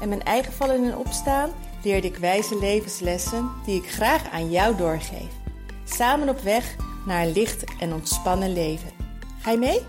en mijn eigen vallen en opstaan leerde ik wijze levenslessen die ik graag aan jou doorgeef. Samen op weg naar een licht en ontspannen leven. Ga je mee?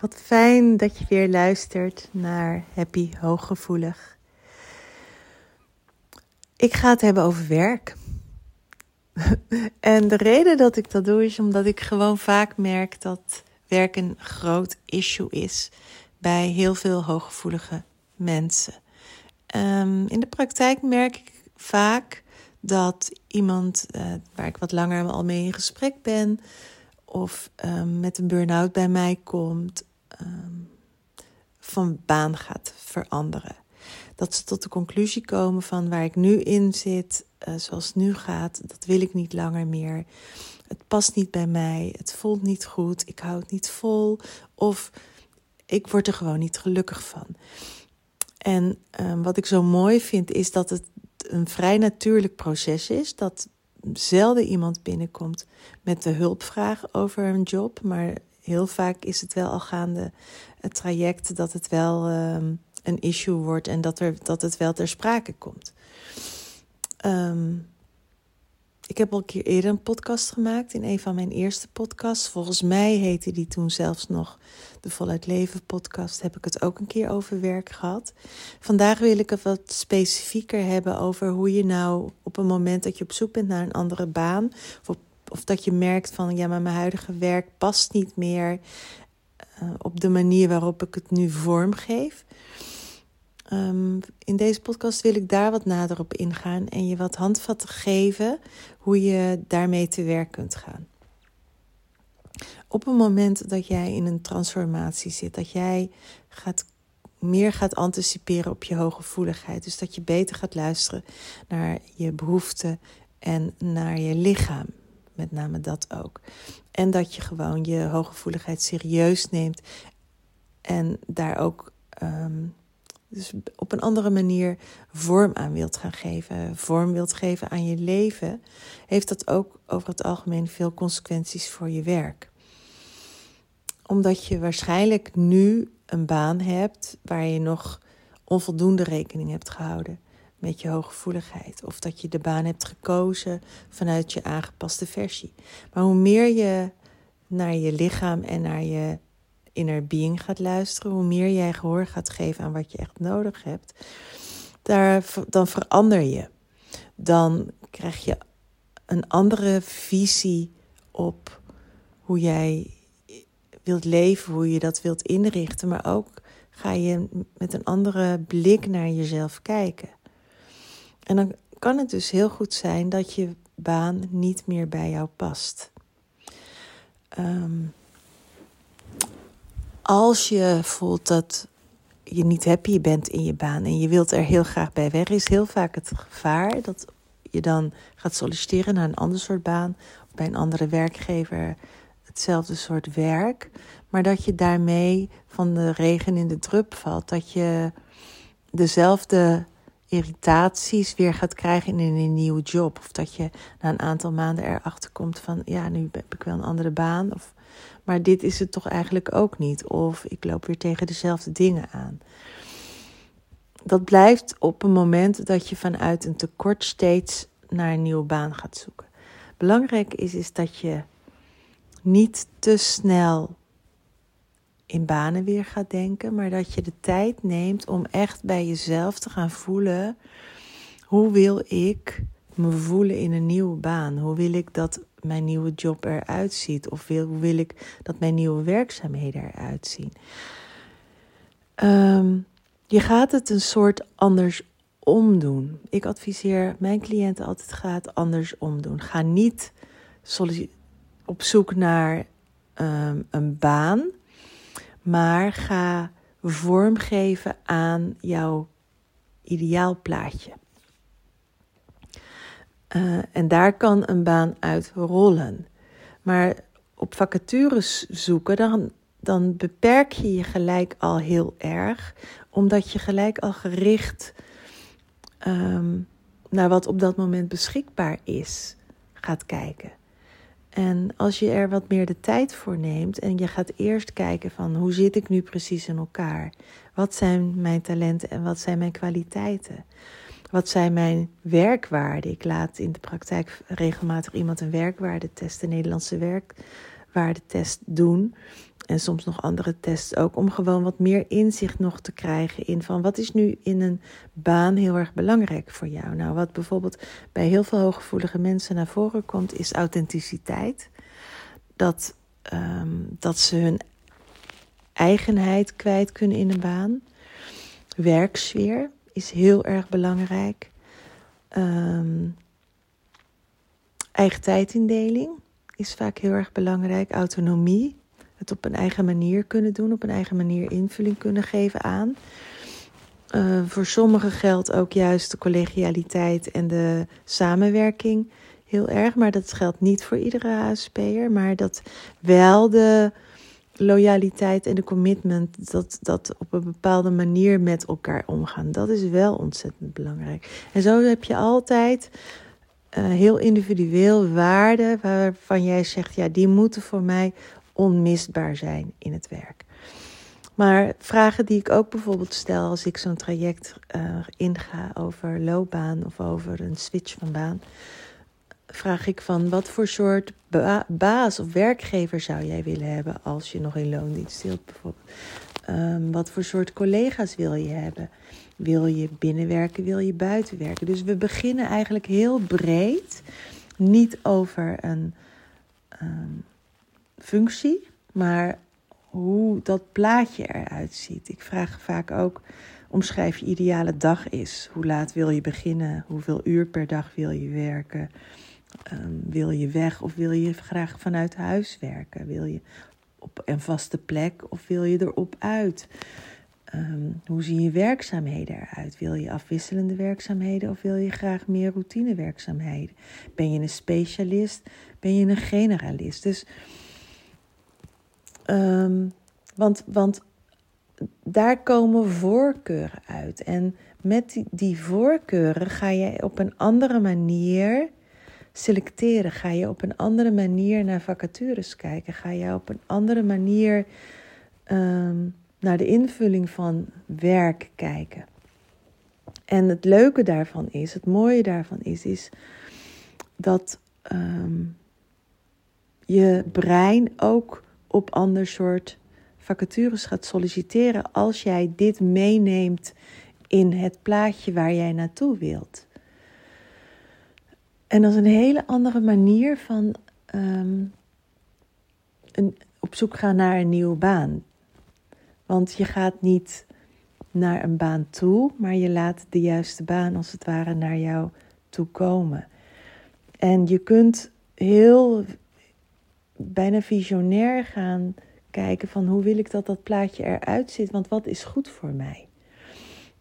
Wat fijn dat je weer luistert naar Happy Hooggevoelig. Ik ga het hebben over werk. en de reden dat ik dat doe is omdat ik gewoon vaak merk dat werk een groot issue is bij heel veel hooggevoelige mensen. Um, in de praktijk merk ik vaak dat iemand uh, waar ik wat langer al mee in gesprek ben, of um, met een burn-out bij mij komt, um, van baan gaat veranderen. Dat ze tot de conclusie komen van waar ik nu in zit, uh, zoals het nu gaat, dat wil ik niet langer meer het past niet bij mij, het voelt niet goed, ik hou het niet vol of ik word er gewoon niet gelukkig van. En um, wat ik zo mooi vind is dat het een vrij natuurlijk proces is, dat zelden iemand binnenkomt met de hulpvraag over een job, maar heel vaak is het wel al gaande het traject dat het wel um, een issue wordt en dat, er, dat het wel ter sprake komt. Um, ik heb al een keer eerder een podcast gemaakt in een van mijn eerste podcasts. Volgens mij heette die toen zelfs nog de Voluit Leven podcast. Heb ik het ook een keer over werk gehad. Vandaag wil ik het wat specifieker hebben over hoe je nou op een moment dat je op zoek bent naar een andere baan. Of, of dat je merkt van ja, maar mijn huidige werk past niet meer uh, op de manier waarop ik het nu vormgeef. Um, in deze podcast wil ik daar wat nader op ingaan en je wat handvatten geven hoe je daarmee te werk kunt gaan. Op een moment dat jij in een transformatie zit, dat jij gaat, meer gaat anticiperen op je hooggevoeligheid, dus dat je beter gaat luisteren naar je behoeften en naar je lichaam, met name dat ook. En dat je gewoon je hooggevoeligheid serieus neemt en daar ook. Um, dus op een andere manier vorm aan wilt gaan geven, vorm wilt geven aan je leven, heeft dat ook over het algemeen veel consequenties voor je werk. Omdat je waarschijnlijk nu een baan hebt waar je nog onvoldoende rekening hebt gehouden met je hooggevoeligheid. Of dat je de baan hebt gekozen vanuit je aangepaste versie. Maar hoe meer je naar je lichaam en naar je inner being gaat luisteren, hoe meer jij gehoor gaat geven aan wat je echt nodig hebt, daar, dan verander je. Dan krijg je een andere visie op hoe jij wilt leven, hoe je dat wilt inrichten, maar ook ga je met een andere blik naar jezelf kijken. En dan kan het dus heel goed zijn dat je baan niet meer bij jou past. Um, als je voelt dat je niet happy bent in je baan en je wilt er heel graag bij weg, is heel vaak het gevaar dat je dan gaat solliciteren naar een ander soort baan of bij een andere werkgever hetzelfde soort werk, maar dat je daarmee van de regen in de drup valt, dat je dezelfde irritaties weer gaat krijgen in een nieuwe job. Of dat je na een aantal maanden erachter komt van ja, nu heb ik wel een andere baan. Of maar dit is het toch eigenlijk ook niet. Of ik loop weer tegen dezelfde dingen aan. Dat blijft op een moment dat je vanuit een tekort steeds naar een nieuwe baan gaat zoeken. Belangrijk is, is dat je niet te snel in banen weer gaat denken, maar dat je de tijd neemt om echt bij jezelf te gaan voelen: hoe wil ik me voelen in een nieuwe baan? Hoe wil ik dat mijn nieuwe job eruit ziet? Of hoe wil ik dat mijn nieuwe werkzaamheden eruit zien? Um, je gaat het een soort anders omdoen. Ik adviseer mijn cliënten altijd: ga het anders omdoen. Ga niet op zoek naar um, een baan, maar ga vormgeven aan jouw ideaalplaatje. Uh, en daar kan een baan uit rollen. Maar op vacatures zoeken, dan, dan beperk je je gelijk al heel erg, omdat je gelijk al gericht um, naar wat op dat moment beschikbaar is gaat kijken. En als je er wat meer de tijd voor neemt en je gaat eerst kijken van hoe zit ik nu precies in elkaar? Wat zijn mijn talenten en wat zijn mijn kwaliteiten? Wat zijn mijn werkwaarden? Ik laat in de praktijk regelmatig iemand een werkwaardetest, een Nederlandse werkwaardetest doen. En soms nog andere tests ook, om gewoon wat meer inzicht nog te krijgen in van wat is nu in een baan heel erg belangrijk voor jou. Nou, wat bijvoorbeeld bij heel veel hooggevoelige mensen naar voren komt, is authenticiteit. Dat, ehm, dat ze hun eigenheid kwijt kunnen in een baan. Werksfeer is heel erg belangrijk. Um, eigen tijdindeling is vaak heel erg belangrijk. Autonomie het op een eigen manier kunnen doen, op een eigen manier invulling kunnen geven aan. Uh, voor sommigen geldt ook juist de collegialiteit en de samenwerking heel erg. Maar dat geldt niet voor iedere HSP'er. Maar dat wel de loyaliteit en de commitment, dat, dat op een bepaalde manier met elkaar omgaan. Dat is wel ontzettend belangrijk. En zo heb je altijd uh, heel individueel waarden waarvan jij zegt, ja, die moeten voor mij onmisbaar zijn in het werk. Maar vragen die ik ook bijvoorbeeld stel als ik zo'n traject uh, inga over loopbaan of over een switch van baan, vraag ik van wat voor soort baas of werkgever zou jij willen hebben als je nog in loondienst zit bijvoorbeeld. Um, wat voor soort collega's wil je hebben? Wil je binnenwerken, wil je buitenwerken? Dus we beginnen eigenlijk heel breed, niet over een um, functie, maar hoe dat plaatje eruit ziet. Ik vraag vaak ook: omschrijf je ideale dag is. Hoe laat wil je beginnen? Hoeveel uur per dag wil je werken? Um, wil je weg of wil je graag vanuit huis werken? Wil je op een vaste plek of wil je erop uit? Um, hoe zien je werkzaamheden eruit? Wil je afwisselende werkzaamheden of wil je graag meer routinewerkzaamheden? Ben je een specialist? Ben je een generalist? Dus Um, want, want daar komen voorkeuren uit. En met die, die voorkeuren ga je op een andere manier selecteren. Ga je op een andere manier naar vacatures kijken. Ga je op een andere manier um, naar de invulling van werk kijken. En het leuke daarvan is, het mooie daarvan is, is dat um, je brein ook op ander soort vacatures gaat solliciteren als jij dit meeneemt in het plaatje waar jij naartoe wilt. En dat is een hele andere manier van um, een, op zoek gaan naar een nieuwe baan. Want je gaat niet naar een baan toe, maar je laat de juiste baan als het ware naar jou toe komen. En je kunt heel bijna visionair gaan kijken van hoe wil ik dat dat plaatje eruit ziet, want wat is goed voor mij.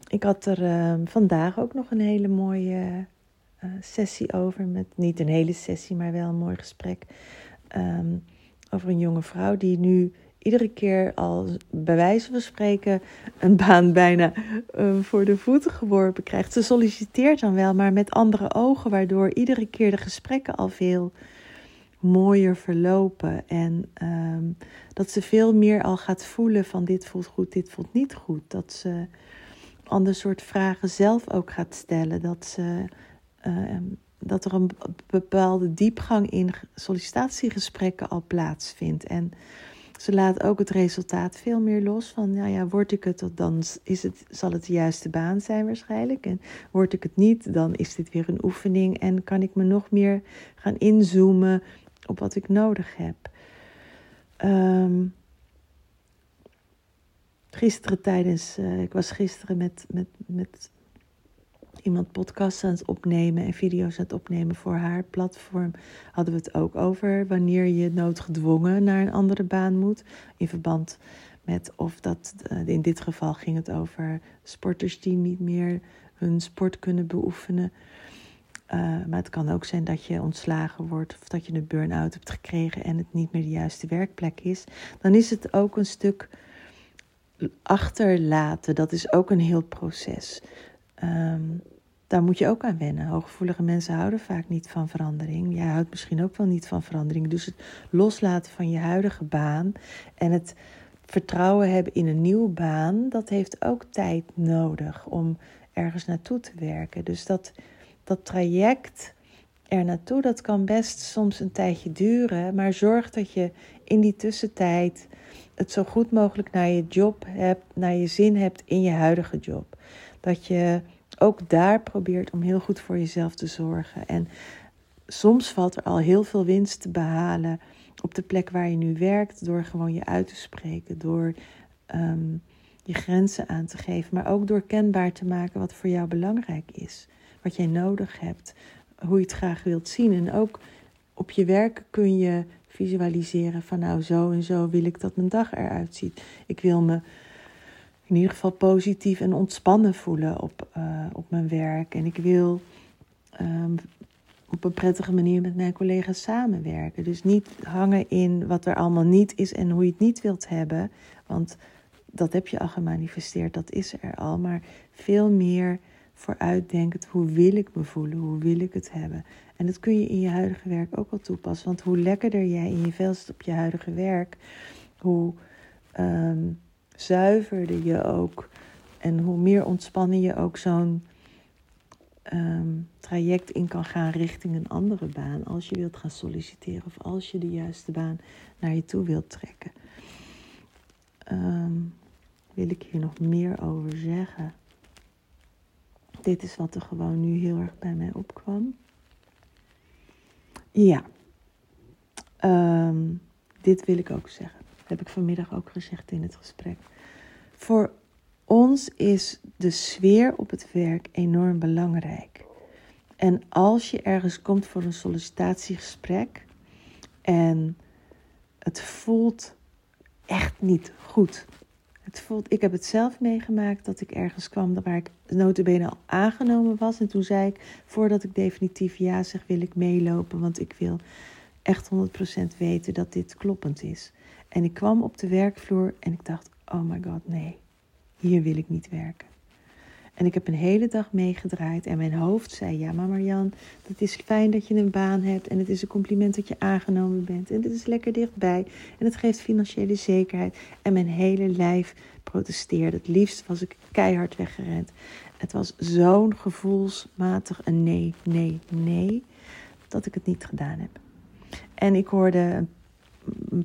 Ik had er uh, vandaag ook nog een hele mooie uh, sessie over, met niet een hele sessie, maar wel een mooi gesprek um, over een jonge vrouw die nu iedere keer al bij wijze van spreken een baan bijna uh, voor de voeten geworpen krijgt. Ze solliciteert dan wel, maar met andere ogen, waardoor iedere keer de gesprekken al veel mooier verlopen. En um, dat ze veel meer al gaat voelen van dit voelt goed, dit voelt niet goed. Dat ze ander soort vragen zelf ook gaat stellen. Dat, ze, uh, dat er een bepaalde diepgang in sollicitatiegesprekken al plaatsvindt. En ze laat ook het resultaat veel meer los van, nou ja, word ik het, dan is het, zal het de juiste baan zijn waarschijnlijk. En word ik het niet, dan is dit weer een oefening en kan ik me nog meer gaan inzoomen op wat ik nodig heb. Um, gisteren tijdens, uh, ik was gisteren met, met, met iemand podcasts aan het opnemen en video's aan het opnemen voor haar platform. Hadden we het ook over wanneer je noodgedwongen naar een andere baan moet. In verband Met of dat, in dit geval ging het over sporters die niet meer hun sport kunnen beoefenen. Uh, maar het kan ook zijn dat je ontslagen wordt of dat je een burn-out hebt gekregen en het niet meer de juiste werkplek is. Dan is het ook een stuk achterlaten. Dat is ook een heel proces. Um, daar moet je ook aan wennen. Hooggevoelige mensen houden vaak niet van verandering. Jij houdt misschien ook wel niet van verandering. Dus het loslaten van je huidige baan en het vertrouwen hebben in een nieuwe baan, dat heeft ook tijd nodig om ergens naartoe te werken. Dus dat, dat traject er naartoe, dat kan best soms een tijdje duren. Maar zorg dat je in die tussentijd het zo goed mogelijk naar je job hebt, naar je zin hebt in je huidige job. Dat je ook daar probeert om heel goed voor jezelf te zorgen. En soms valt er al heel veel winst te behalen op de plek waar je nu werkt, door gewoon je uit te spreken, door ehm, je grenzen aan te geven, maar ook door kenbaar te maken wat voor jou belangrijk is, wat jij nodig hebt, hoe je het graag wilt zien. En ook op je werk kun je visualiseren van nou zo en zo wil ik dat mijn dag eruit ziet. Ik wil me in ieder geval positief en ontspannen voelen op, uh, op mijn werk. En ik wil um, op een prettige manier met mijn collega's samenwerken. Dus niet hangen in wat er allemaal niet is en hoe je het niet wilt hebben. Want dat heb je al gemanifesteerd, dat is er al. Maar veel meer vooruitdenkend, hoe wil ik me voelen, hoe wil ik het hebben. En dat kun je in je huidige werk ook al toepassen. Want hoe lekkerder jij in je vel zit op je huidige werk, hoe um, zuiverder je ook en hoe meer ontspannen je ook zo'n Ehm, traject in kan gaan richting een andere baan. Als je wilt gaan solliciteren of als je de juiste baan naar je toe wilt trekken. Um, wil ik hier nog meer over zeggen? Dit is wat er gewoon nu heel erg bij mij opkwam. Ja, um, dit wil ik ook zeggen. Heb ik vanmiddag ook gezegd in het gesprek. Voor ons is de sfeer op het werk enorm belangrijk. En als je ergens komt voor een sollicitatiegesprek en het voelt echt niet goed. Het voelt, ik heb het zelf meegemaakt dat ik ergens kwam waar ik notabene al aangenomen was. En toen zei ik, voordat ik definitief ja zeg, wil ik meelopen. Want ik wil echt 100% weten dat dit kloppend is. En ik kwam op de werkvloer en ik dacht, oh my god, nee hier wil ik niet werken. En ik heb een hele dag meegedraaid en mijn hoofd zei: Ja, maar Marjan, het is fijn dat je een baan hebt en het is een compliment dat je aangenomen bent en dit is lekker dichtbij en het geeft financiële zekerheid. En mijn hele lijf protesteerde. Het liefst was ik keihard weggerend. Het was zo'n gevoelsmatig een nee, nee, nee, dat ik het niet gedaan heb. En ik hoorde een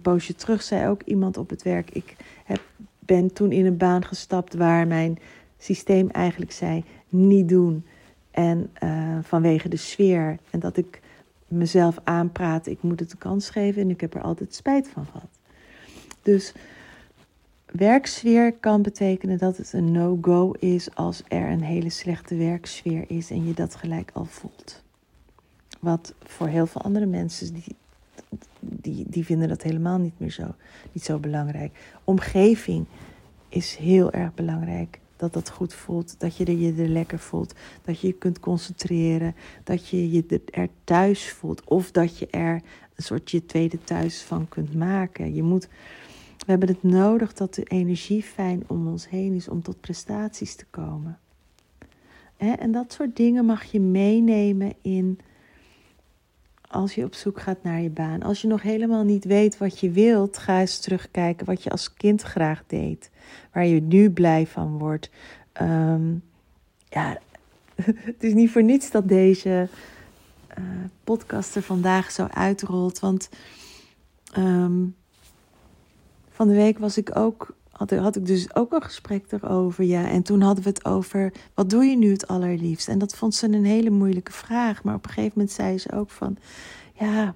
poosje terug, zei ook iemand op het werk: Ik heb ben toen in een baan gestapt waar mijn systeem eigenlijk zei: niet doen. En uh, vanwege de sfeer en dat ik mezelf aanpraat, ik moet het een kans geven en ik heb er altijd spijt van gehad. Dus werksfeer kan betekenen dat het een no-go is als er een hele slechte werksfeer is en je dat gelijk al voelt. Wat voor heel veel andere mensen die die, die vinden dat helemaal niet meer zo, niet zo belangrijk. Omgeving is heel erg belangrijk. Dat dat goed voelt, dat je je er lekker voelt, dat je je kunt concentreren, dat je je er thuis voelt of dat je er een soort je tweede thuis van kunt maken. Je moet, we hebben het nodig dat de energie fijn om ons heen is om tot prestaties te komen. En dat soort dingen mag je meenemen in als je op zoek gaat naar je baan. Als je nog helemaal niet weet wat je wilt, ga eens terugkijken wat je als kind graag deed. Waar je nu blij van wordt. Ehm, ja, het is niet voor niets dat deze uh, podcast er vandaag zo uitrolt. Want ehm, van de week was ik ook had, had ik dus ook een gesprek erover. Ja. En toen hadden we het over, wat doe je nu het allerliefst? En dat vond ze een hele moeilijke vraag. Maar op een gegeven moment zei ze ook van, ja,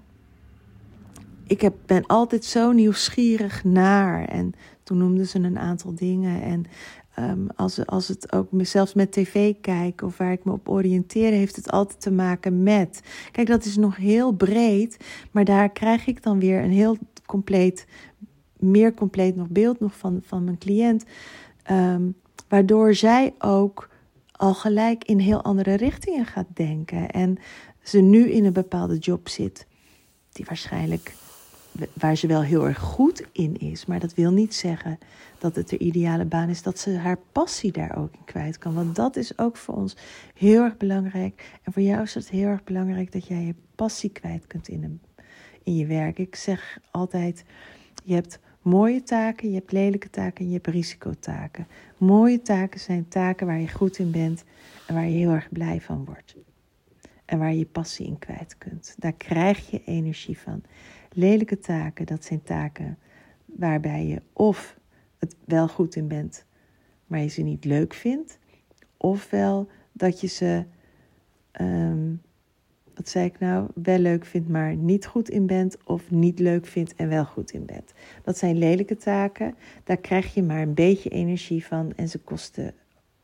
ik heb, ben altijd zo nieuwsgierig naar. En toen noemde ze een aantal dingen. En um, als, als het ook zelfs met tv kijken of waar ik me op oriënteer, heeft het altijd te maken met. Kijk, dat is nog heel breed, maar daar krijg ik dan weer een heel compleet meer compleet nog beeld nog van, van mijn cliënt. Ehm, waardoor zij ook al gelijk in heel andere richtingen gaat denken. En ze nu in een bepaalde job zit, die waarschijnlijk waar ze wel heel erg goed in is. Maar dat wil niet zeggen dat het de ideale baan is, dat ze haar passie daar ook in kwijt kan. Want dat is ook voor ons heel erg belangrijk. En voor jou is het heel erg belangrijk dat jij je passie kwijt kunt in, een, in je werk. Ik zeg altijd: je hebt mooie taken, je hebt lelijke taken en je hebt risicotaken. Mooie taken zijn taken waar je goed in bent en waar je heel erg blij van wordt. En waar je je passie in kwijt kunt. Daar krijg je energie van. Lelijke taken, dat zijn taken waarbij je of het wel goed in bent, maar je ze niet leuk vindt. Ofwel dat je ze, um, wat zei ik nou, wel leuk vindt, maar niet goed in bent. Of niet leuk vindt en wel goed in bent. Dat zijn lelijke taken. Daar krijg je maar een beetje energie van en ze kosten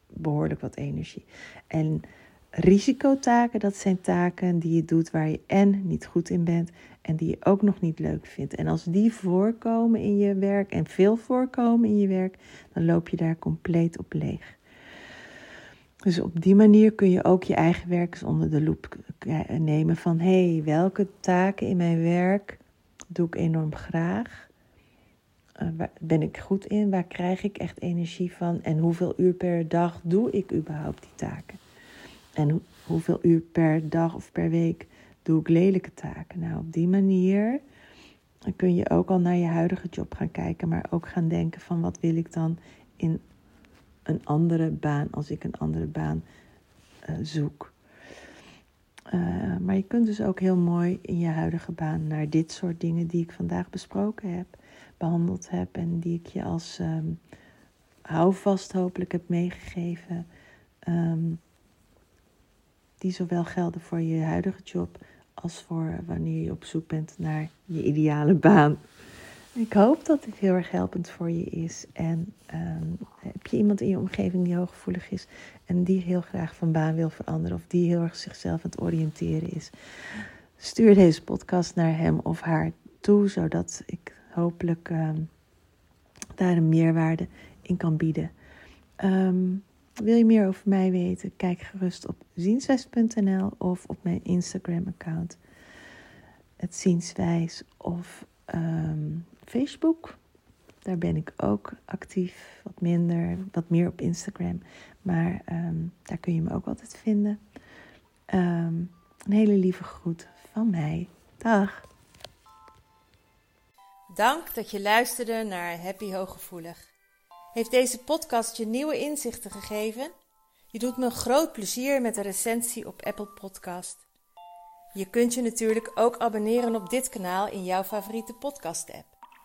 behoorlijk wat energie. En risicotaken, dat zijn taken die je doet waar je en niet goed in bent en die je ook nog niet leuk vindt. En als die voorkomen in je werk en veel voorkomen in je werk, dan loop je daar compleet op leeg. Dus op die manier kun je ook je eigen werk onder de loep nemen van hé, hey, welke taken in mijn werk doe ik enorm graag? Uh, waar ben ik goed in? Waar krijg ik echt energie van? En hoeveel uur per dag doe ik überhaupt die taken? En hoeveel uur per dag of per week doe ik lelijke taken? Nou, op die manier kun je ook al naar je huidige job gaan kijken, maar ook gaan denken van wat wil ik dan in een andere baan als ik een andere baan uh, zoek. Uh, maar je kunt dus ook heel mooi in je huidige baan naar dit soort dingen die ik vandaag besproken heb, behandeld heb en die ik je als um, houvast hopelijk heb meegegeven. Um, die zowel gelden voor je huidige job als voor wanneer je op zoek bent naar je ideale baan. Ik hoop dat dit heel erg helpend voor je is. En um, heb je iemand in je omgeving die hooggevoelig is en die heel graag van baan wil veranderen of die heel erg zichzelf aan het oriënteren is, stuur deze podcast naar hem of haar toe, zodat ik hopelijk um, daar een meerwaarde in kan bieden. Um, wil je meer over mij weten? Kijk gerust op zienswijs.nl of op mijn Instagram-account. Het Zienswijs of Facebook. Daar ben ik ook actief, wat minder, wat meer op Instagram. Maar um, daar kun je me ook altijd vinden. Um, een hele lieve groet van mij. Dag. Dank dat je luisterde naar Happy Hooggevoelig. Heeft deze podcast je nieuwe inzichten gegeven? Je doet me groot plezier met een recensie op Apple Podcast. Je kunt je natuurlijk ook abonneren op dit kanaal in jouw favoriete podcast-app.